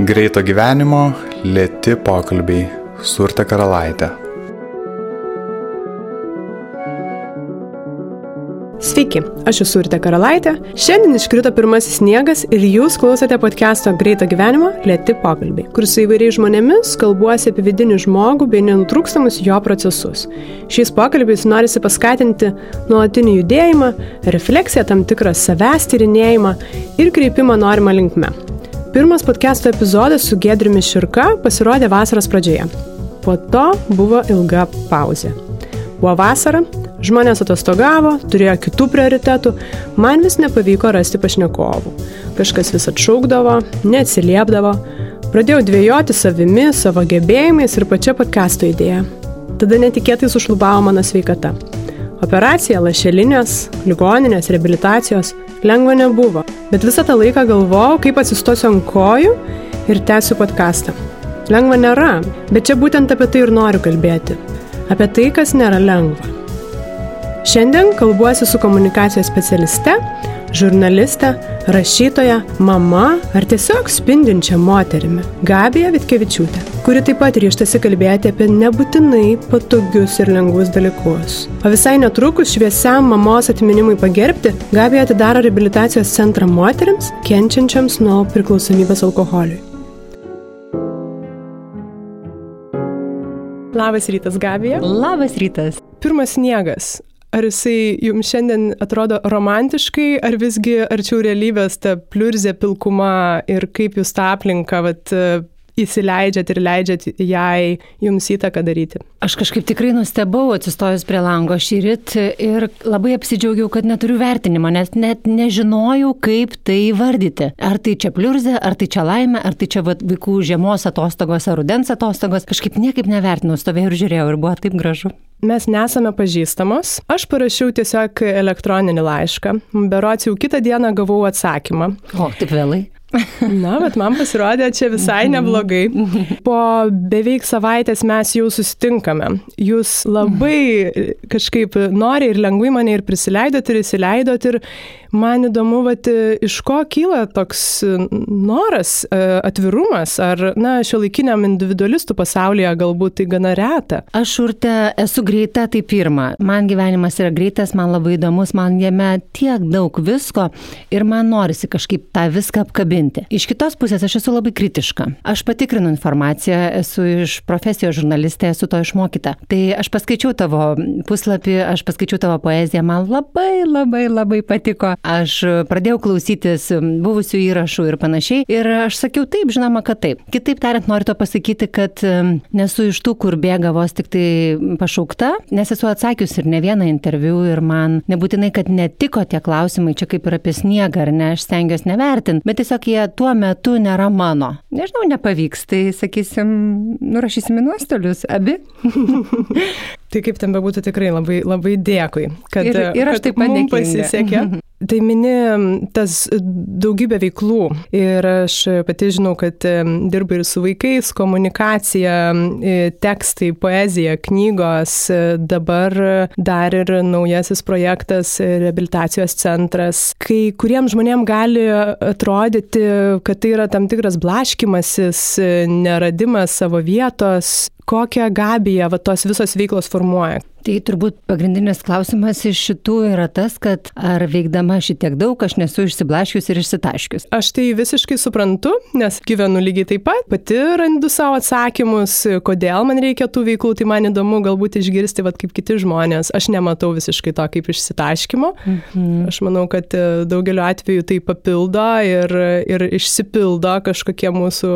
Greito gyvenimo, lėti pokalbiai su Urte Karalaitė. Sveiki, aš esu Urte Karalaitė. Šiandien iškrito pirmasis sniegas ir jūs klausote podcast'o Greito gyvenimo lėti pokalbiai, kur su įvairiais žmonėmis kalbuosi apie vidinį žmogų bei nenutrūkstamus jo procesus. Šiais pokalbiais norisi paskatinti nuolatinį judėjimą, refleksiją, tam tikrą savęs tyrinėjimą ir kreipimą norimą linkme. Pirmas podcast'o epizodas su Gedriumi Širka pasirodė vasaros pradžioje. Po to buvo ilga pauzė. Buvo vasara, žmonės atostogavo, turėjo kitų prioritetų, man vis nepavyko rasti pašnekovų. Kažkas vis atšaukdavo, neatsiliepdavo, pradėjau dvėjoti savimi, savo gebėjimais ir pačia podkasto idėja. Tada netikėtai sušlubavo mano sveikata. Operacija, lašelinės, ligoninės, rehabilitacijos lengva nebuvo, bet visą tą laiką galvojau, kaip atsistosiu ant kojų ir tęsiu podcastą. Lengva nėra, bet čia būtent apie tai ir noriu kalbėti apie tai, kas nėra lengva. Šiandien kalbuosi su komunikacijos specialiste, žurnaliste, rašytoja, mama ar tiesiog spindinčia moterimi - Gabija Vitkevičiūtė, kuri taip pat ryštasi kalbėti apie nebūtinai patogius ir lengvus dalykus. O visai netrukus šviesiam mamos atminimui pagerbti, Gabija atidaro rehabilitacijos centrą moteriams, kenčiančiams nuo priklausomybės alkoholiui. Labas rytas, Gabija. Labas rytas. Pirmas sniegas. Ar jisai jums šiandien atrodo romantiškai, ar visgi arčiau realybės ta pliurzė pilkuma ir kaip jūs tą aplinką vat, įsileidžiat ir leidžiat jai jums įtaką daryti? Aš kažkaip tikrai nustebau atsistojus prie lango šį rytą ir labai apsidžiaugiau, kad neturiu vertinimo, nes net nežinojau, kaip tai vardyti. Ar tai čia pliurzė, ar tai čia laimė, ar tai čia vat, vaikų žiemos atostogos ar rudens atostogos. Kažkaip niekaip nevertinau, stovėjau ir žiūrėjau ir buvo taip gražu. Mes nesame pažįstamos. Aš parašiau tiesiog elektroninį laišką. Berots jau kitą dieną gavau atsakymą. O, taip vėlai. Na, bet man pasirodė čia visai neblogai. Po beveik savaitės mes jau susitinkame. Jūs labai kažkaip nori ir lengvai mane ir prisileidot ir įsileidot ir man įdomu, vat, iš ko kyla toks noras, atvirumas, ar, na, šio laikiniam individualistų pasaulyje galbūt tai gana reta. Aš urte esu greita, tai pirma. Man gyvenimas yra greitas, man labai įdomus, man jame tiek daug visko ir man norisi kažkaip tą viską apkabinti apkabinti. Iš kitos pusės aš esu labai kritiška. Aš patikrinu informaciją, esu iš profesijos žurnalistė, esu to išmokyta. Tai aš paskaičiau tavo puslapį, aš paskaičiau tavo poeziją, man labai labai labai patiko. Aš pradėjau klausytis buvusių įrašų ir panašiai. Ir aš sakiau taip, žinoma, kad taip. Kitaip tariant, noriu to pasakyti, kad nesu iš tų, kur bėga vos tik tai pašaukta, nes esu atsakius ir ne vieną interviu ir man nebūtinai, kad netiko tie klausimai, čia kaip ir apie sniegą, ar ne, aš stengiuosi nevertinti, bet tiesiog jie tuo metu nėra mano. Nežinau, nepavyks, tai sakysim, nurašysim į nuostolius abi. tai kaip ten bebūtų tikrai labai, labai dėkui, kad, ir, ir aš taip pat pasisekė. Tai mini tas daugybė veiklų ir aš pati žinau, kad dirbai ir su vaikais, komunikacija, tekstai, poezija, knygos, dabar dar ir naujasis projektas rehabilitacijos centras. Kai kuriems žmonėms gali atrodyti, kad tai yra tam tikras blaškimasis, neradimas savo vietos, kokią gabiją va, tos visos veiklos formuoja. Tai turbūt pagrindinis klausimas iš šitų yra tas, kad ar veikdama šitiek daug aš nesu išsiblaškius ir išsitaškius. Aš tai visiškai suprantu, nes gyvenu lygiai taip pat, pati randu savo atsakymus, kodėl man reikia tų veiklų, tai man įdomu galbūt išgirsti, vad kaip kiti žmonės. Aš nematau visiškai to kaip išsitaškymo. Mhm. Aš manau, kad e, daugeliu atveju tai papildo ir, ir išsipildo kažkokie mūsų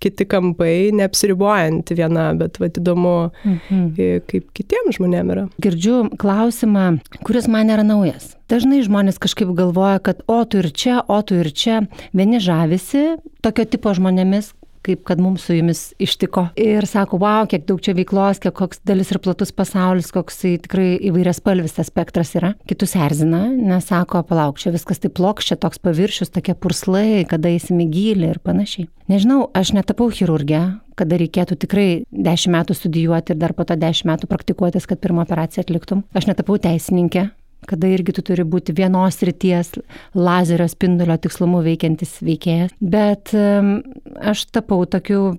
kiti kampai, neapsiribojant viena, bet vad įdomu, mhm. E, kaip kitiems žmonėms žmonėm yra. Girdžiu klausimą, kuris man yra naujas. Dažnai žmonės kažkaip galvoja, kad o tu ir čia, o tu ir čia. Vieni žavisi tokio tipo žmonėmis, kaip kad mums su jumis ištiko. Ir sako, wow, kiek daug čia veiklos, kiek koks dalis ir platus pasaulis, koks tikrai įvairias palvis tas spektras yra. Kitus erzina, nes sako, palauk, čia viskas taip plokščia, toks paviršius, tokie purslai, kada įsimi gilį ir panašiai. Nežinau, aš netapau chirurgė, kada reikėtų tikrai 10 metų studijuoti ir dar po to 10 metų praktikuotis, kad pirmą operaciją atliktum. Aš netapau teisininkė, kada irgi tu turi būti vienos ryties lazerio spindulio tikslumu veikiantis veikėjas. Bet aš tapau tokiu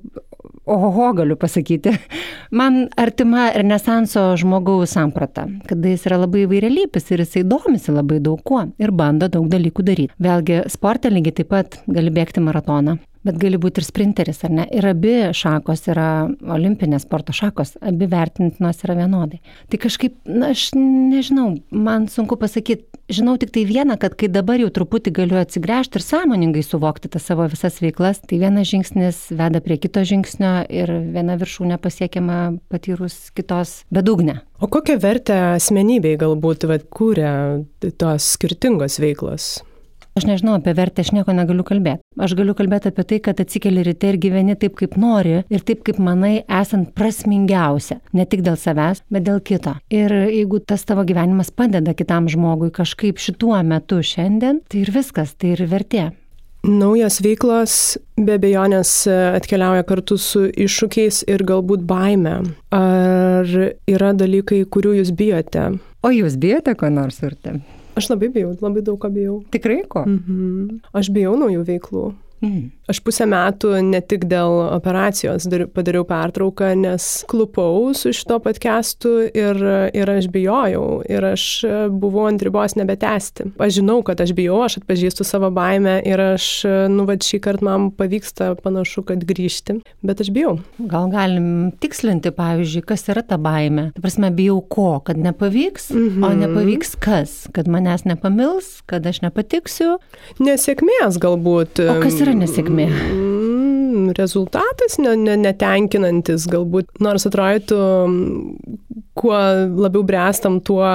oho, galiu pasakyti. Man artima renesanso žmogaus samprata, kada jis yra labai įvairialypis ir jisai domisi labai daug kuo ir bando daug dalykų daryti. Vėlgi, sporte lygiai taip pat gali bėgti maratoną, bet gali būti ir sprinteris, ar ne? Ir abi šakos yra olimpinės sporto šakos, abi vertintinos yra vienodai. Tai kažkaip, na, aš nežinau, man sunku pasakyti, žinau tik tai vieną, kad kai dabar jau truputį galiu atsigręžti ir sąmoningai suvokti tas savo visas veiklas, tai vienas žingsnis veda prie kito žingsnio ir viena viršūnė pasiekiama patyrus kitos bedugnę. O kokią vertę asmenybei galbūt vat, kūrė tos skirtingos veiklos? Aš nežinau apie vertę, aš nieko negaliu kalbėti. Aš galiu kalbėti apie tai, kad atsikeli ryte ir gyveni taip, kaip nori ir taip, kaip manai, esant prasmingiausia. Ne tik dėl savęs, bet dėl kito. Ir jeigu tas tavo gyvenimas padeda kitam žmogui kažkaip šituo metu šiandien, tai ir viskas, tai ir vertė. Naujos veiklos be abejonės atkeliauja kartu su iššūkiais ir galbūt baime. Ar yra dalykai, kurių jūs bijote? O jūs bijote ko nors urte? Aš labai bijau, labai daug ką bijau. Tikrai ko? Mhm. Aš bijau naujų veiklų. Mhm. Aš pusę metų ne tik dėl operacijos padariau pertrauką, nes klupau su šito podcastu ir, ir aš bijojau ir aš buvau ant ribos nebetesti. Aš žinau, kad aš bijau, aš atpažįstu savo baimę ir aš, nu, va, šį kartą man pavyksta panašu, kad grįžti, bet aš bijau. Gal galim tikslinti, pavyzdžiui, kas yra ta baimė? Ta prasme, bijau ko? Kad nepavyks, mhm. o nepavyks kas? Kad manęs nepamils, kad aš nepatiksiu? Nesėkmės galbūt. O kas yra nesėkmė? laimė? Mm, rezultatas ne, ne, netenkinantis galbūt, nors atrodytų, kuo labiau brestam, tuo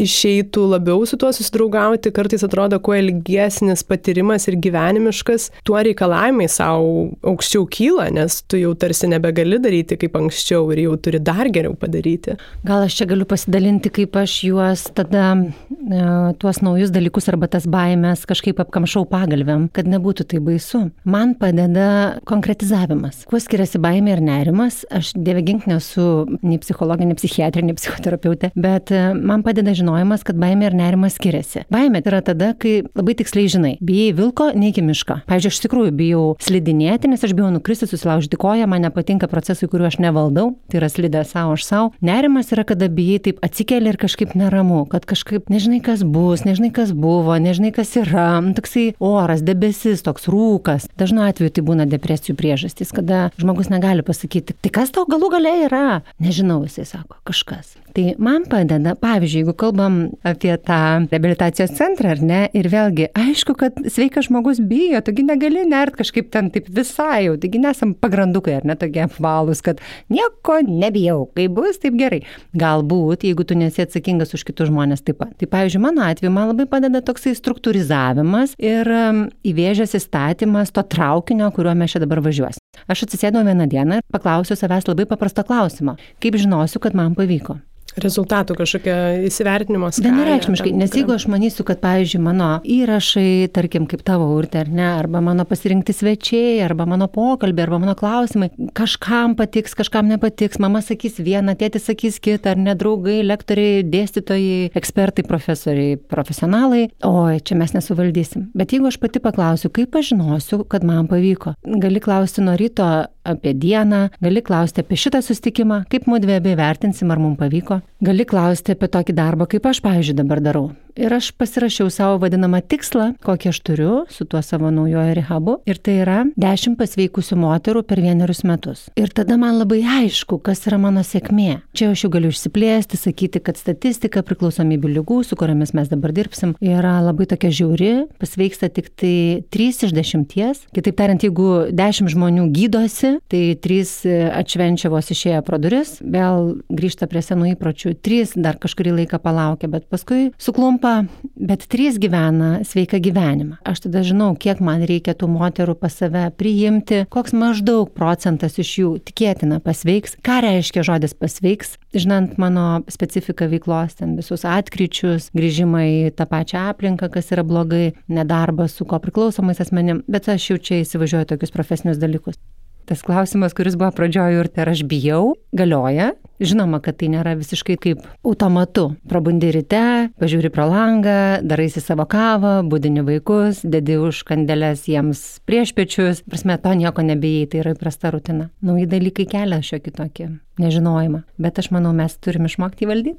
išeitų labiau su tuo susidraugauti, kartais atrodo, kuo ilgesnis patyrimas ir gyvenimiškas, tuo reikalavimai savo aukščiau kyla, nes tu jau tarsi nebegali daryti kaip anksčiau ir jau turi dar geriau padaryti. Gal aš čia galiu pasidalinti, kaip aš juos tada, e, tuos naujus dalykus arba tas baimės kažkaip apkamšau pagalbėm, kad nebūtų tai baisu. Man padeda konkretizavimas. Kuo skiriasi baimė ir nerimas? Aš dievegink nesu nei psichologė, nei psichiatrė, nei psichoterapeutė, bet e, man padeda žinojimas, kad baimė ir nerimas skiriasi. Baimė yra tada, kai labai tiksliai žinai, bijai vilko, neiki mišką. Pavyzdžiui, aš iš tikrųjų bijau slidinėti, nes aš bijau nukristi, susilaužyti koją, man nepatinka procesai, kuriuo aš nevaldau, tai yra slidė savo aš savo. Nerimas yra, kada bijai taip atsikeli ir kažkaip neramu, kad kažkaip nežinai, kas bus, nežinai, kas buvo, nežinai, kas yra, toksai oras, debesis, toks rūkas. Dažnu atveju tai būna depresijų priežastys, kada žmogus negali pasakyti, tai kas tau galų gale yra? Nežinau, jisai sako, kažkas. Tai man padeda, pavyzdžiui, jeigu kalbam apie tą rehabilitacijos centrą, ar ne, ir vėlgi, aišku, kad sveikas žmogus bijo, taigi negali nert kažkaip ten taip visai jau, taigi nesam pagrandukai, ar ne, tokie apvalūs, kad nieko nebijau, kai bus, taip gerai. Galbūt, jeigu tu nesi atsakingas už kitus žmonės taip pat. Tai, pavyzdžiui, mano atveju man labai padeda toksai struktūrizavimas ir um, įvėžęs įstatymas to traukinio, kuriuo mes čia dabar važiuosim. Aš atsisėdau vieną dieną ir paklausiau savęs labai paprasto klausimo. Kaip žinosiu, kad man pavyko? Rezultatų kažkokia įsivertinimo skalė. Vienareikšmiškai, nes jeigu aš manysiu, kad, pavyzdžiui, mano įrašai, tarkim, kaip tavo urte, ar ne, arba mano pasirinkti svečiai, arba mano pokalbė, arba mano klausimai, kažkam patiks, kažkam nepatiks, mama sakys vieną, tėtis sakys kitą, ar ne draugai, lektoriai, dėstytojai, ekspertai, profesoriai, profesionalai, oi, čia mes nesuvaldysim. Bet jeigu aš pati paklausiu, kaip aš žinosiu, kad man pavyko, gali klausti nuo ryto apie dieną, gali klausti apie šitą sustikimą, kaip mūdvi abi vertinsim, ar mums pavyko. Gali klausti apie tokį darbą, kaip aš, pavyzdžiui, dabar darau ir aš pasirašiau savo vadinamą tikslą, kokį aš turiu su tuo savo naujojo rehabu. Ir tai yra 10 pasveikusių moterų per vienerius metus. Ir tada man labai aišku, kas yra mano sėkmė. Čia aš jau galiu išsiplėsti, sakyti, kad statistika priklausomybių lygų, su kuriamis mes dabar dirbsim, yra labai tokia žiauri, pasveiksta tik tai 3 iš 10. Kitaip tariant, jeigu 10 žmonių gydosi, tai 3 atšvenčia vos išėję pro duris, vėl grįžta prie senų įpročių, 3 dar kažkurį laiką palaukia, bet paskui suklumpa tampa, bet trys gyvena sveiką gyvenimą. Aš tada žinau, kiek man reikia tų moterų pas save priimti, koks maždaug procentas iš jų tikėtina pasveiks, ką reiškia žodis pasveiks, žinant mano specifiką veiklos, ten visus atkryčius, grįžimą į tą pačią aplinką, kas yra blogai, nedarbas su ko priklausomais asmenim, bet aš jau čia įsivažiuoju tokius profesinius dalykus. Tas klausimas, kuris buvo pradžioje ir tai ar aš bijau, galioja. Žinoma, kad tai nėra visiškai kaip automatu. Prabundi ryte, pažiūri pro langą, daraisi savo kavą, būdini vaikus, dedi už kandelės jiems prieš pečius. Prasme, to nieko nebijai, tai yra įprasta rutina. Nauji dalykai kelia šiokį tokį nežinojimą. Bet aš manau, mes turime išmokti įvaldyti.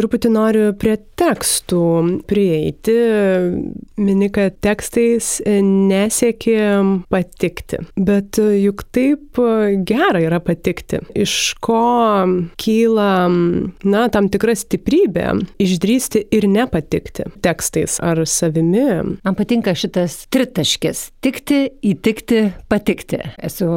Truputį noriu prie tekstų prieiti. Mini, kad tekstais nesieki patikti. Bet juk taip gera yra patikti. Iš ko kyla, na, tam tikra stiprybė išdrysti ir nepatikti tekstais ar savimi. Man patinka šitas tritaškis - tikti, įtikti, patikti. Esu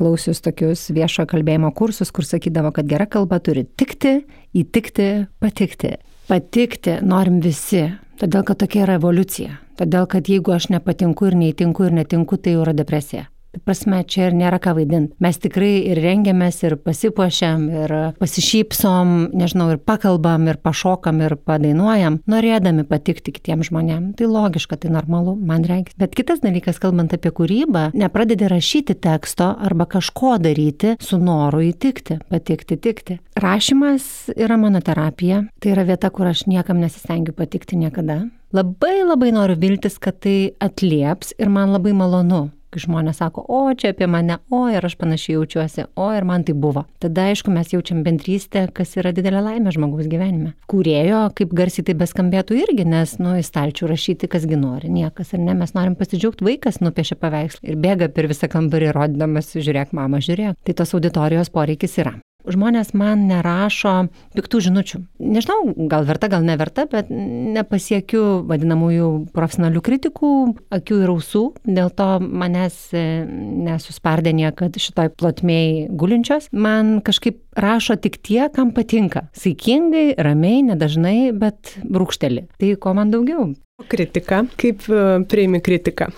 klausius tokius viešo kalbėjimo kursus, kur sakydavo, kad gera kalba turi tikti, įtikti, patikti. Patikti norim visi, todėl kad tokia yra evoliucija. Todėl kad jeigu aš nepatinku ir neįtinku ir netinku, tai jau yra depresija. Prasme, čia ir nėra ką vaidinti. Mes tikrai ir rengiamės, ir pasipuošiam, ir pasišypsom, nežinau, ir pakalbam, ir pašokam, ir padainuojam, norėdami patikti kitiems žmonėms. Tai logiška, tai normalu, man reikia. Bet kitas dalykas, kalbant apie kūrybą, nepradedi rašyti teksto arba kažko daryti su noru įtikti, patikti, tikti. Rašymas yra mano terapija. Tai yra vieta, kur aš niekam nesistengiu patikti niekada. Labai labai noriu viltis, kad tai atlieps ir man labai malonu kai žmonės sako, o čia apie mane, o ir aš panašiai jaučiuosi, o ir man tai buvo. Tada, aišku, mes jaučiam bendrystę, kas yra didelė laimė žmogaus gyvenime. Kūrėjo, kaip garsiai tai beskambėtų irgi, nes, nu, į stalčių rašyti, kasgi nori, niekas ar ne, mes norim pasidžiaugti, vaikas nupiešia paveikslą ir bėga per visą kambarį rodydamas, žiūrėk, mama, žiūrėk. Tai tos auditorijos poreikis yra. Žmonės man nerašo piktų žinučių. Nežinau, gal verta, gal neverta, bet nepasiekiu vadinamųjų profesionalių kritikų, akių ir ausų, dėl to manęs e, nesuspardė niekad šitoj plotmėj gulinčios. Man kažkaip rašo tik tie, kam patinka. Saikingai, ramiai, nedažnai, bet brūkšteli. Tai ko man daugiau? Kritika. Kaip e, priimi kritiką?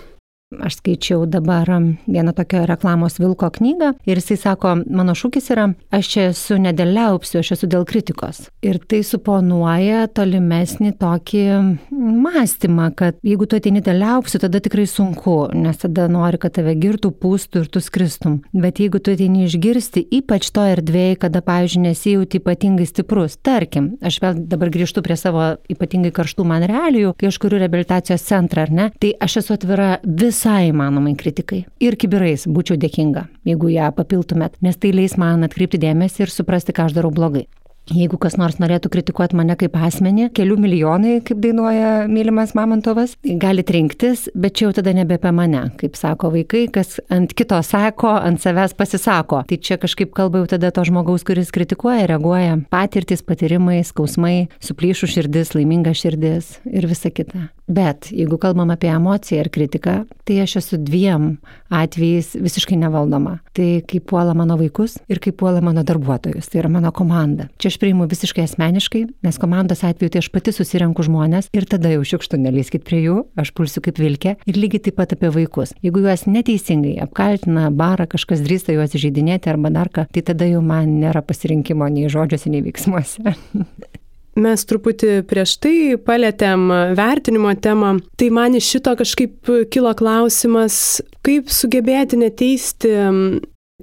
Aš skaičiau dabar vieną tokią reklamos Vilko knygą ir jisai sako, mano šūkis yra, aš čia esu ne dėl liaupsių, aš esu dėl kritikos. Ir tai suponuoja tolimesnį tokį mąstymą, kad jeigu tu ateini dėl liaupsių, tada tikrai sunku, nes tada nori, kad tave girtų, pūstų ir tu skristum. Bet jeigu tu ateini išgirsti, ypač to erdvėje, kada, pavyzdžiui, nesijauti ypatingai stiprus, tarkim, aš vėl dabar grįžtu prie savo ypatingai karštų man realijų, kai aš kuriu rehabilitacijos centrą, ar ne, tai aš esu atvira vis visai įmanomai kritikai. Ir kibirais būčiau dėkinga, jeigu ją papiltumėt, nes tai leis man atkreipti dėmesį ir suprasti, ką aš darau blogai. Jeigu kas nors norėtų kritikuoti mane kaip asmenį, kelių milijonai, kaip dainuoja mylimas Mamontovas, galit rinktis, bet čia jau tada nebe apie mane, kaip sako vaikai, kas ant kito sako, ant savęs pasisako. Tai čia kažkaip kalba jau tada to žmogaus, kuris kritikuoja, reaguoja. Patirtis, patyrimai, skausmai, suplyšų širdis, laiminga širdis ir visa kita. Bet jeigu kalbam apie emociją ir kritiką, tai aš esu dviem atvejais visiškai nevaldoma. Tai kaip puola mano vaikus ir kaip puola mano darbuotojus, tai yra mano komanda. Čia aš priimu visiškai asmeniškai, nes komandos atveju tai aš pati susirenku žmonės ir tada jau šiukštų nelyskit prie jų, aš pulsiu kaip vilkė ir lygiai taip pat apie vaikus. Jeigu juos neteisingai apkaltina, barą, kažkas drįsta juos žaidinėti arba dar ką, tai tada jau man nėra pasirinkimo nei žodžiuose, nei veiksmuose. Mes truputį prieš tai palėtėm vertinimo temą, tai man iš šito kažkaip kilo klausimas, kaip sugebėti neteisti,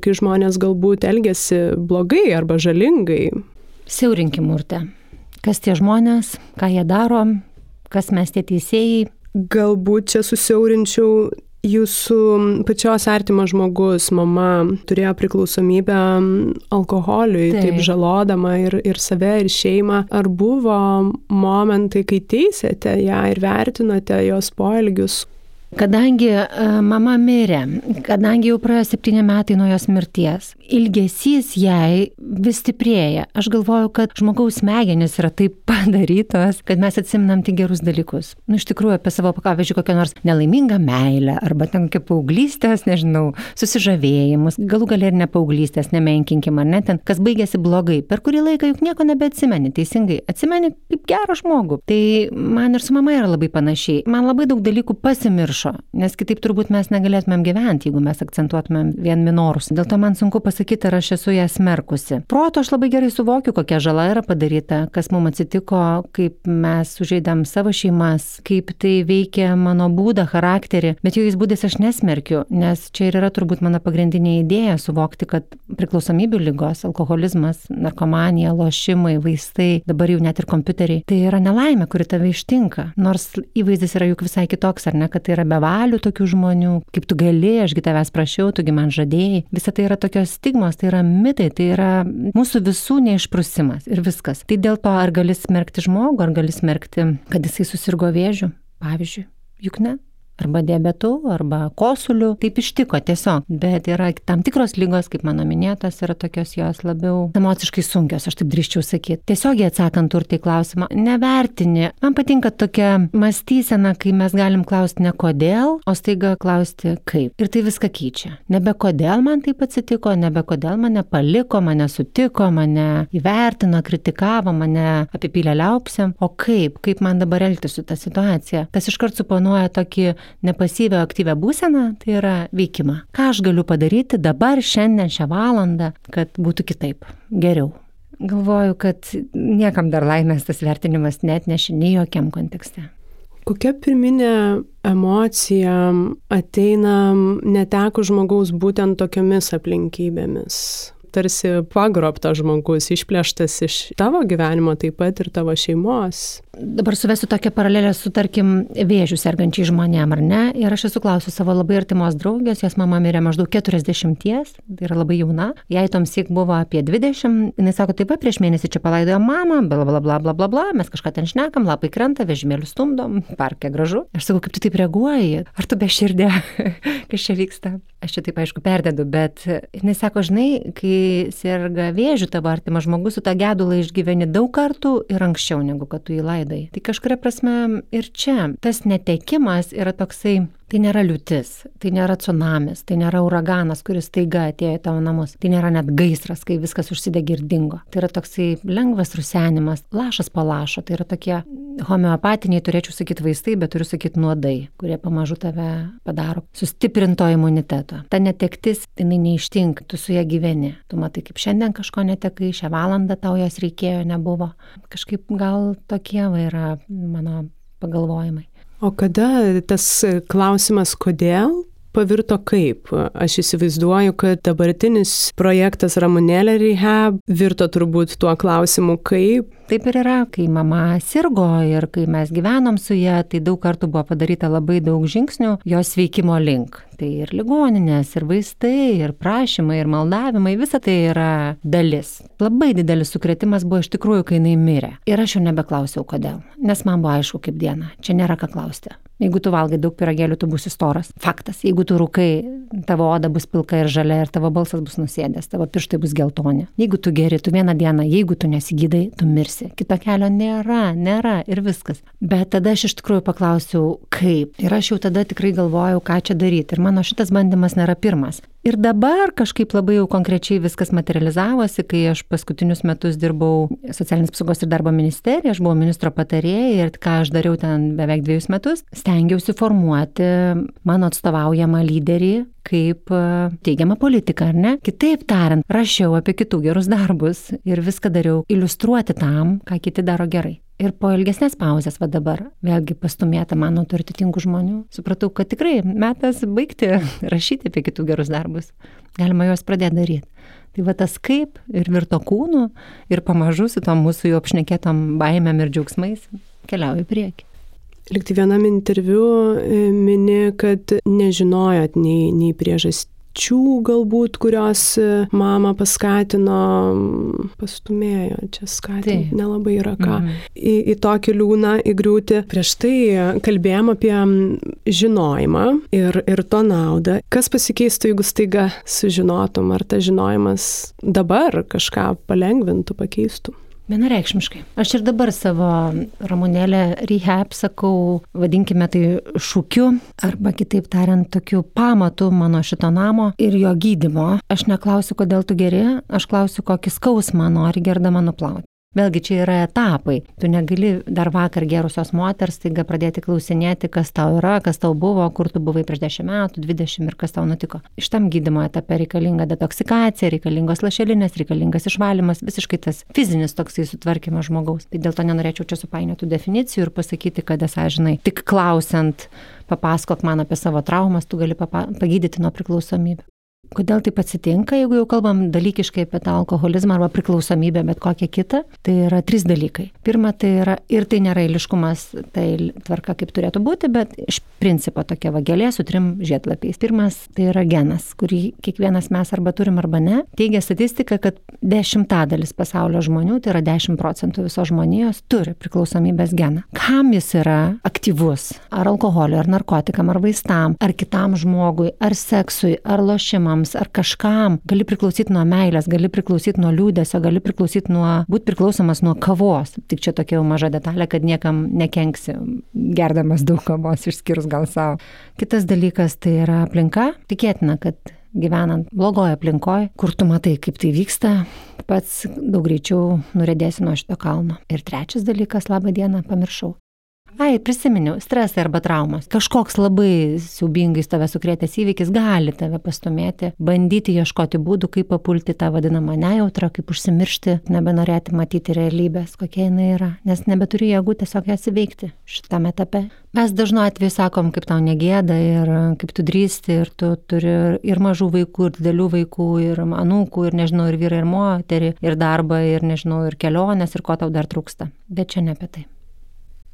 kai žmonės galbūt elgesi blogai arba žalingai. Siaurinkim urte. Kas tie žmonės, ką jie daro, kas mes tie teisėjai. Galbūt čia susiaurinčiau Jūsų pačios artimas žmogus, mama, turėjo priklausomybę alkoholiui, taip, taip žalodama ir, ir save, ir šeimą. Ar buvo momentai, kai teisėte ją ir vertinote jos poelgius? Kadangi e, mama mirė, kadangi jau praėjo septyni metai nuo jos mirties, ilgesys jai vis stiprėja. Aš galvoju, kad žmogaus smegenys yra taip padarytos, kad mes atsimnam tik gerus dalykus. Nu, iš tikrųjų, apie savo, pavyzdžiui, kokią nors nelaimingą meilę, arba ten kaip paauglystės, nežinau, susižavėjimus, galų gal ir ne paauglystės, nemenkinkim, ar net ten, kas baigėsi blogai. Per kurį laiką juk nieko nebeatsimeni, teisingai, atsimeni kaip gerą žmogų. Tai man ir su mama yra labai panašiai. Man labai daug dalykų pasimirš prašo, nes kitaip turbūt mes negalėtumėm gyventi, jeigu mes akcentuotumėm vien minorus. Dėl to man sunku pasakyti, ar aš esu ją smerkusi. Proto aš labai gerai suvokiu, kokia žala yra padaryta, kas mums atsitiko, kaip mes sužeidėm savo šeimas, kaip tai veikia mano būdą, charakterį, bet jokiais būdais aš nesmerkiu, nes čia ir yra turbūt mano pagrindinė idėja suvokti, kad priklausomybių lygos, alkoholizmas, narkomanija, lošimai, vaistai, dabar jau net ir kompiuteriai, tai yra nelaimė, kuri tave ištinka. Nors įvaizdis yra juk visai kitoks, ar ne, kad tai yra bevalių tokių žmonių, kaip tu gali, ašgi tavęs prašiau, tugi man žadėjai. Visa tai yra tokios stigmos, tai yra mitai, tai yra mūsų visų neišprusimas ir viskas. Tai dėl to, ar gali smerkti žmogų, ar gali smerkti, kad jisai susirgo vėžiu, pavyzdžiui. Juk ne arba diabetu, arba kosuliu. Taip ištiko tiesiog. Bet yra tam tikros lygos, kaip mano minėtos, yra tokios jos labiau emociškai sunkios, aš taip drįščiau sakyti. Tiesiogiai atsakant turtai klausimą, nevertini. Man patinka tokia mąstysena, kai mes galim klausti ne kodėl, o staiga klausti kaip. Ir tai viską keičia. Nebe kodėl man taip atsitiko, nebe kodėl mane paliko, mane sutiko, mane įvertino, kritikavo, mane apipylė liaupsiam, o kaip, kaip man dabar elgtis su ta situacija. Tas iškart suponuoja tokį nepasyvę aktyvę būseną, tai yra veikimą. Ką aš galiu padaryti dabar, šiandien, šią valandą, kad būtų kitaip, geriau. Galvoju, kad niekam dar laimės tas vertinimas net neši nei jokiam kontekste. Kokia pirminė emocija ateina neteko žmogaus būtent tokiomis aplinkybėmis? Tarsi pagrobtas žmogus, išplėštas iš tavo gyvenimo, taip pat ir tavo šeimos dabar suvesiu tokią paralelę su, tarkim, vėžių sergančiai žmonėm, ar ne? Ir aš esu klausiu savo labai artimos draugės, jos mama mirė maždaug 40, tai yra labai jauna, jai tom sik buvo apie 20, jinai sako, taip pat prieš mėnesį čia palaidojo mamą, bla bla bla bla bla bla, mes kažką ten šnekam, lapai krenta, vežimėlių stumdom, parke gražu. Aš sakau, kaip tu taip reaguoji, ar tu be širdė, kas čia vyksta? Aš čia taip aišku perdedu, bet jinai sako, žinai, kai serga vėžių tavo artimas žmogus, tu tą gedulą išgyveni daug kartų ir anksčiau negu kad tu jį klaidai. Tai kažkuria prasme ir čia tas netekimas yra toksai Tai nėra liūtis, tai nėra tsunamis, tai nėra uraganas, kuris taiga atėjo į tavo namus, tai nėra net gaisras, kai viskas užsidegė ir dingo. Tai yra toksai lengvas rusenimas, lašas palašo, tai yra tokie homeopatiniai, turėčiau sakyti vaistai, bet turiu sakyti nuodai, kurie pamažu tave padaro sustiprinto imuniteto. Ta netektis, jinai neištink, tu su ją gyveni. Tu matai, kaip šiandien kažko netekai, šią valandą tau jos reikėjo, nebuvo. Kažkaip gal tokie va yra mano pagalvojimai. O kada tas klausimas, kodėl pavirto kaip? Aš įsivaizduoju, kad dabartinis projektas Ramonėlė Rehab virto turbūt tuo klausimu kaip. Taip ir yra, kai mama sirgo ir kai mes gyvenom su ją, tai daug kartų buvo padaryta labai daug žingsnių jos veikimo link. Tai ir ligoninės, ir vaistai, ir prašymai, ir maldavimai, visa tai yra dalis. Labai didelis sukretimas buvo iš tikrųjų, kai jinai mirė. Ir aš jau nebeklausiau, kodėl. Nes man buvo aišku kaip diena. Čia nėra ką klausti. Jeigu tu valgai daug piragėlių, tu būsi storas. Faktas. Jeigu tu rūkai, tavo oda bus pilka ir žalia ir tavo balsas bus nusėdęs, tavo pirštai bus geltoni. Jeigu tu geri, tu vieną dieną, jeigu tu nesigydai, tu mirsi. Kito kelio nėra, nėra ir viskas. Bet tada aš iš tikrųjų paklausiau, kaip. Ir aš jau tada tikrai galvojau, ką čia daryti. Ir mano šitas bandymas nėra pirmas. Ir dabar kažkaip labai jau konkrečiai viskas materializavosi, kai aš paskutinius metus dirbau socialinės apsaugos ir darbo ministerijoje, aš buvau ministro patarėja ir ką aš dariau ten beveik dviejus metus, stengiausi formuoti mano atstovaujamą lyderį kaip e, teigiamą politiką, ar ne? Kitaip tariant, rašiau apie kitų gerus darbus ir viską dariau iliustruoti tam, ką kiti daro gerai. Ir po ilgesnės pauzės, va dabar, vėlgi pastumėta mano autoritetingų žmonių, supratau, kad tikrai metas baigti rašyti apie kitų gerus darbus. Galima juos pradėti daryti. Tai va tas kaip ir virto kūnu ir pamažu su tom mūsų jau apšnekėtom baimėm ir džiaugsmais keliauju į priekį. Likti vienam interviu e, mini, kad nežinojot nei, nei priežastį minčių galbūt, kurios e, mamą paskatino, pastumėjo, čia skatinti, tai. nelabai yra ką, mhm. į, į tokį liūną įgriūti. Prieš tai kalbėjom apie žinojimą ir, ir to naudą. Kas pasikeistų, jeigu staiga sužinotum, ar tas žinojimas dabar kažką palengvintų, pakeistų? Vienareikšmiškai. Aš ir dabar savo ramonėlę rehab sakau, vadinkime tai šūkiu, arba kitaip tariant, tokiu pamatu mano šito namo ir jo gydimo. Aš neklausiu, kodėl tu geri, aš klausiu, kokį skausmą nori gerdama nuplauti. Vėlgi čia yra etapai. Tu negali dar vakar gerusios moters taiga pradėti klausinėti, kas tau yra, kas tau buvo, kur tu buvai prieš 10 metų, 20 ir kas tau nutiko. Šitam gydymo etape reikalinga detoksikacija, reikalingos lašelinės, reikalingas išvalymas, visiškai tas fizinis toksai sutvarkymas žmogaus. Tai dėl to nenorėčiau čia supainioti definicijų ir pasakyti, kad esą, žinai, tik klausiant, papasakok man apie savo traumas, tu gali pagydyti nuo priklausomybę. Kodėl taip atsitinka, jeigu jau kalbam dalykiškai apie tą alkoholizmą arba priklausomybę, bet kokią kitą, tai yra trys dalykai. Pirma, tai yra, ir tai nėra eiliškumas, tai tvarka kaip turėtų būti, bet iš principo tokia vagelė su trim žiedlapiais. Pirmas, tai yra genas, kurį kiekvienas mes arba turim arba ne. Teigia statistika, kad dešimtadalis pasaulio žmonių, tai yra 10 procentų visos žmonijos, turi priklausomybės geną. Kam jis yra aktyvus? Ar alkoholiu, ar narkotikam, ar vaistam, ar kitam žmogui, ar seksui, ar lošimam tėvams ar kažkam, gali priklausyti nuo meilės, gali priklausyti nuo liūdėsio, gali priklausyti nuo, būti priklausomas nuo kavos. Tik čia tokia jau maža detalė, kad niekam nekenksi, gerdamas daug kavos, išskyrus gal savo. Kitas dalykas tai yra aplinka. Tikėtina, kad gyvenant blogoje aplinkoje, kur tu matai, kaip tai vyksta, pats daug greičiau nuredėsi nuo šito kalno. Ir trečias dalykas, labą dieną, pamiršau. Ai, prisiminiau, stresai arba traumas. Kažkoks labai siubingai tave sukrėtęs įvykis gali tave pastumėti, bandyti ieškoti būdų, kaip papulti tą vadinamą nejautrą, kaip užsimiršti, nebenorėti matyti realybės, kokia jinai yra, nes nebeturi jėgų tiesiog jas įveikti šitame etape. Mes dažnu atveju sakom, kaip tau negėda ir kaip tu drįsti ir tu turi ir mažų vaikų, ir didelių vaikų, ir anūkų, ir nežinau, ir vyrai, ir moterį, ir darbą, ir nežinau, ir kelionės, ir ko tau dar trūksta. Bet čia ne apie tai.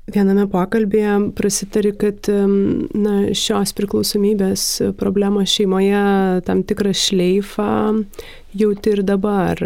Viename pokalbėje prasitari, kad na, šios priklausomybės problemos šeimoje tam tikrą šleifą jauti ir dabar.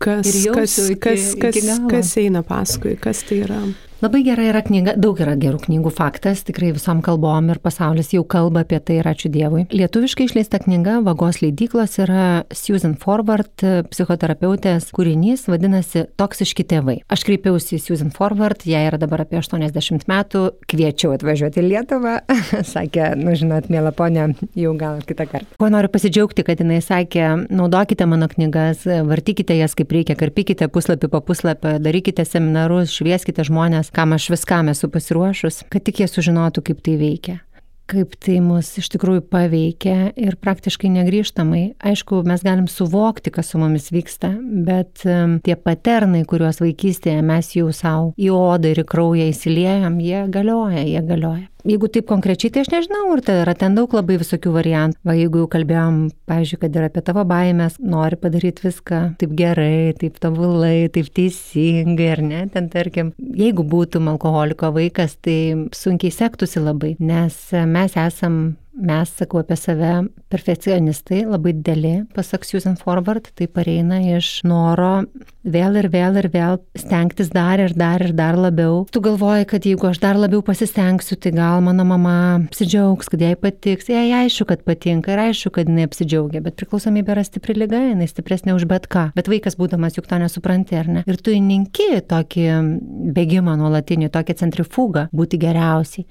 Kas, ir kas, kas, kas, kas eina paskui, kas tai yra? Labai gera yra knyga, daug yra gerų knygų faktas, tikrai visom kalbom ir pasaulis jau kalba apie tai ir ačiū Dievui. Lietuviškai išleista knyga Vagos leidyklos yra Susan Forward, psichoterapeutės kūrinys, vadinasi Toksiški tėvai. Aš kreipiausi į Susan Forward, jai yra dabar apie 80 metų, kviečiau atvažiuoti į Lietuvą, sakė, nu žinot, mėla ponė, jau gal kitą kartą. Kuo noriu pasidžiaugti, kad jinai sakė, naudokite mano knygas, vartykite jas kaip reikia, karpykite puslapį po puslapį, darykite seminarus, švieskite žmonės kam aš viskam esu pasiruošus, kad tik jie sužinotų, kaip tai veikia kaip tai mus iš tikrųjų paveikia ir praktiškai negryžtamai. Aišku, mes galim suvokti, kas su mumis vyksta, bet tie paternai, kuriuos vaikystėje mes jau savo į odą ir į kraują įsiliejam, jie galioja, jie galioja. Jeigu taip konkrečiai, tai aš nežinau, ar tai yra ten daug labai visokių variantų. Va, jeigu jau kalbėjom, pavyzdžiui, kad ir apie tavo baimės, nori padaryti viską taip gerai, taip tobulai, taip teisingai, ar ne, ten tarkim, jeigu būtum alkoholiko vaikas, tai sunkiai sektųsi labai, nes mes esam mes, sakau apie save, perfekcionistai, labai dideli, pasak Susan Forward, tai pareina iš noro vėl ir vėl ir vėl stengtis dar ir dar ir dar labiau. Tu galvoji, kad jeigu aš dar labiau pasistengsiu, tai gal mano mama apsidžiaugs, kad jai patiks. Jai aišku, kad patinka ir aišku, kad jinai apsidžiaugia, bet priklausomybė yra stipri lyga, jinai stipresnė už bet ką. Bet vaikas būdamas juk to nesupranti, ar ne? Ir tu įninki tokį bėgimą nuolatinį, tokią centrifugą būti geriausiai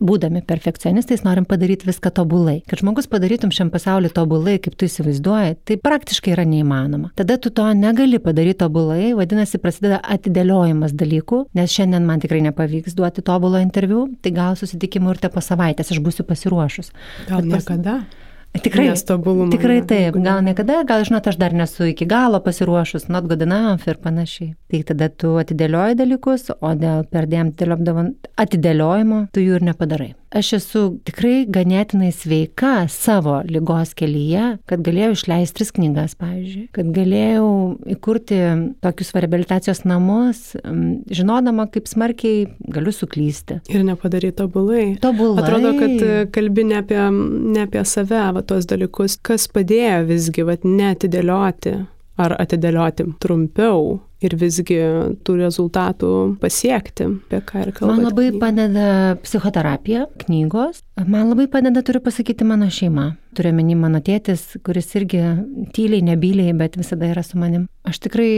būdami perfekcionistais, norim padaryti viską tobulai. Kad žmogus padarytum šiam pasauliu tobulai, kaip tu įsivaizduoji, tai praktiškai yra neįmanoma. Tada tu to negali padaryti tobulai, vadinasi, prasideda atidėliojimas dalykų, nes šiandien man tikrai nepavyks duoti tobulo interviu, tai gal susitikimų ir te po savaitės aš būsiu pasiruošus. Gal pas... niekada? Tikrai, tikrai taip, gal niekada, gal žinot, aš dar nesu iki galo pasiruošus, not good enough ir panašiai. Tai tada tu atidėlioji dalykus, o dėl perdėm atidėliojimo tu jų ir nepadarai aš esu tikrai ganėtinai sveika savo lygos kelyje, kad galėjau išleisti tris knygas, pavyzdžiui, kad galėjau įkurti tokius reabilitacijos namus, žinodama, kaip smarkiai galiu suklysti. Ir nepadaryti tobulai. Tobulai. Atrodo, kad kalbi ne apie, ne apie save, va, tuos dalykus, kas padėjo visgi, va, netidėlioti ar atidėlioti trumpiau ir visgi tų rezultatų pasiekti, apie ką ir kalbame. Man labai padeda psichoterapija, knygos, man labai padeda, turiu pasakyti, mano šeima. Turiu menį mano tėtis, kuris irgi tyliai, nebyliai, bet visada yra su manim. Aš tikrai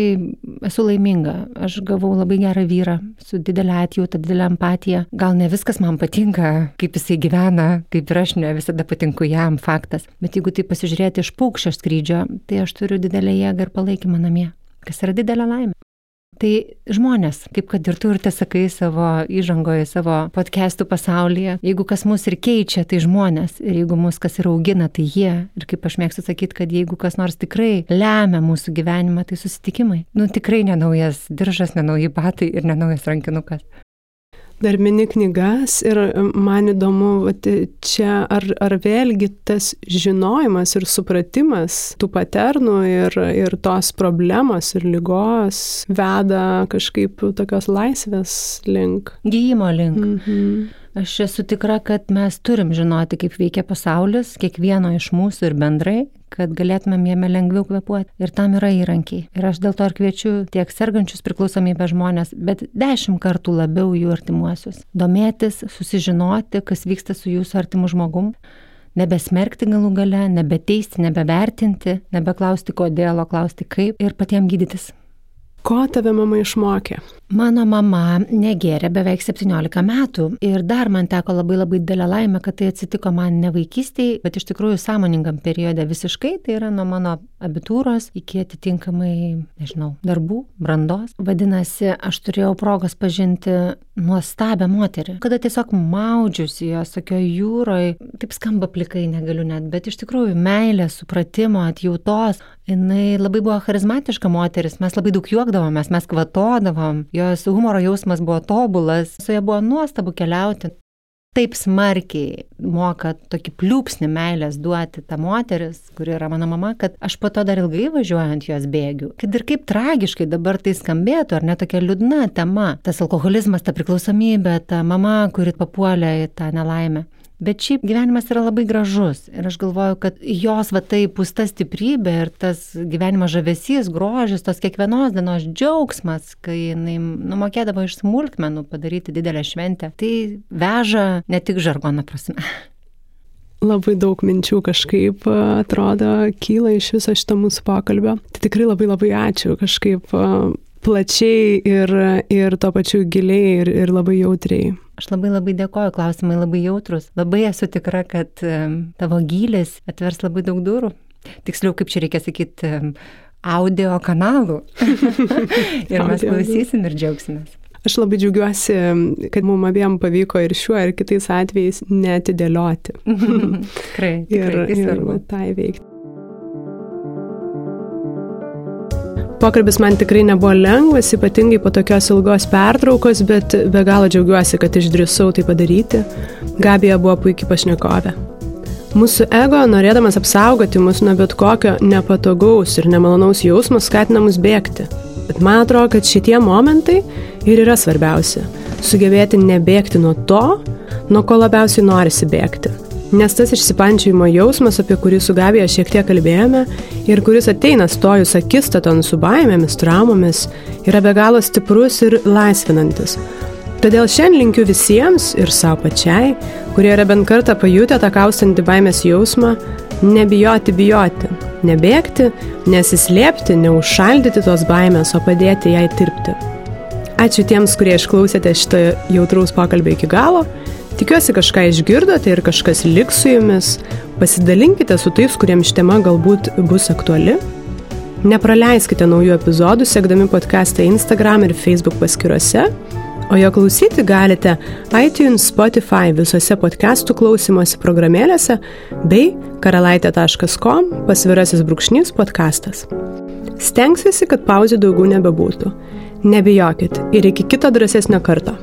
esu laiminga. Aš gavau labai gerą vyrą su didelė atjauta, didelė empatija. Gal ne viskas man patinka, kaip jisai gyvena, kaip ir aš ne visada patinku jam, faktas. Bet jeigu tai pasižiūrėti iš paukščio skrydžio, tai aš turiu didelę jėgą ir palaikymą namie kas yra didelė laimė. Tai žmonės, kaip kad ir tu ir te sakai savo įžangoje, savo podcastų pasaulyje, jeigu kas mus ir keičia, tai žmonės. Ir jeigu mus kas ir augina, tai jie. Ir kaip aš mėgstu sakyti, kad jeigu kas nors tikrai lemia mūsų gyvenimą, tai susitikimai. Nu tikrai nenaujas diržas, nenauji batai ir nenaujas rankinukas dar mini knygas ir man įdomu, vat, čia ar, ar vėlgi tas žinojimas ir supratimas tų paternų ir, ir tos problemos ir lygos veda kažkaip tokios laisvės link. Gyjimo link. Mhm. Aš esu tikra, kad mes turim žinoti, kaip veikia pasaulis, kiekvieno iš mūsų ir bendrai, kad galėtumėm jame lengviau kvepuoti. Ir tam yra įrankiai. Ir aš dėl to ir kviečiu tiek sergančius priklausomybę žmonės, bet dešimt kartų labiau jų artimuosius. Domėtis, susižinoti, kas vyksta su jūsų artimu žmogum. Nebesmerkti galų gale, nebeteisti, nebevertinti, nebeklausti kodėl, o klausti kaip ir patiems gydytis. Ko tave mama išmokė? Mano mama negėrė beveik 17 metų ir dar man teko labai labai didelę laimę, kad tai atsitiko man ne vaikystėje, bet iš tikrųjų sąmoningam periode visiškai, tai yra nuo mano abitūros iki atitinkamai, nežinau, darbų, brandos. Vadinasi, aš turėjau progos pažinti nuostabią moterį, kada tiesiog maudžiusi jos tokio jūroje, taip skamba plikai, negaliu net, bet iš tikrųjų meilės, supratimo, atjautos, jinai labai buvo charizmatiška moteris, mes labai daug juokdavomės, mes kvatodavom jos humoro jausmas buvo tobulas, su ja buvo nuostabu keliauti. Taip smarkiai moka tokį pliūpsnį meilės duoti ta moteris, kuri yra mano mama, kad aš po to dar ilgai važiuojant jos bėgiu. Kad ir kaip tragiškai dabar tai skambėtų, ar ne tokia liūdna tema, tas alkoholizmas, ta priklausomybė, ta mama, kuri papuolė į tą nelaimę. Bet šiaip gyvenimas yra labai gražus ir aš galvoju, kad jos va tai pusta stiprybė ir tas gyvenimo žavesys, grožis, tos kiekvienos dienos džiaugsmas, kai jinai numokėdavo iš smulkmenų padaryti didelę šventę, tai veža ne tik žargoną prasme. Labai daug minčių kažkaip atrodo kyla iš viso šito mūsų pokalbio. Tai tikrai labai labai ačiū kažkaip plačiai ir, ir to pačiu giliai ir, ir labai jautriai. Aš labai labai dėkoju, klausimai labai jautrus. Labai esu tikra, kad tavo gylis atvers labai daug durų. Tiksliau, kaip čia reikia sakyti, audio kanalų. ir mes klausysim ir džiaugsimės. Aš labai džiaugiuosi, kad mums abiem pavyko ir šiuo, ir kitais atvejais netidėlioti. tikrai, tikrai. Ir, ir tai veikti. Pokalbis man tikrai nebuvo lengvas, ypatingai po tokios ilgos pertraukos, bet be galo džiaugiuosi, kad išdrįsau tai padaryti. Gabija buvo puikiai pašnekovė. Mūsų ego, norėdamas apsaugoti mus nuo bet kokio nepatogaus ir nemalonaus jausmo, skatina mus bėgti. Bet man atrodo, kad šitie momentai ir yra svarbiausia. Sugebėti nebėgti nuo to, nuo ko labiausiai norisi bėgti. Nes tas išsipančiojimo jausmas, apie kurį su Gabija šiek tiek kalbėjome ir kuris ateina stojus akistaton su baimėmis, traumomis, yra be galo stiprus ir laisvinantis. Todėl šiandien linkiu visiems ir savo pačiai, kurie yra bent kartą pajutę tą kaustantį baimės jausmą, nebijoti bijoti, nebėgti, nesislėpti, neužšaldyti tos baimės, o padėti jai tirpti. Ačiū tiems, kurie išklausėte šitą jautraus pokalbį iki galo. Tikiuosi kažką išgirdote ir kažkas liks su jumis. Pasidalinkite su tais, kuriems ši tema galbūt bus aktuali. Nepraleiskite naujų epizodų, sekdami podcastą Instagram ir Facebook paskiruose. O jo klausyti galite iTunes, Spotify visose podcastų klausimosi programėlėse bei karalaitė.com pasvirasis brūkšnys podcastas. Stengsiuosi, kad pauzė daugiau nebebūtų. Nebijokit ir iki kito drąsesnio karto.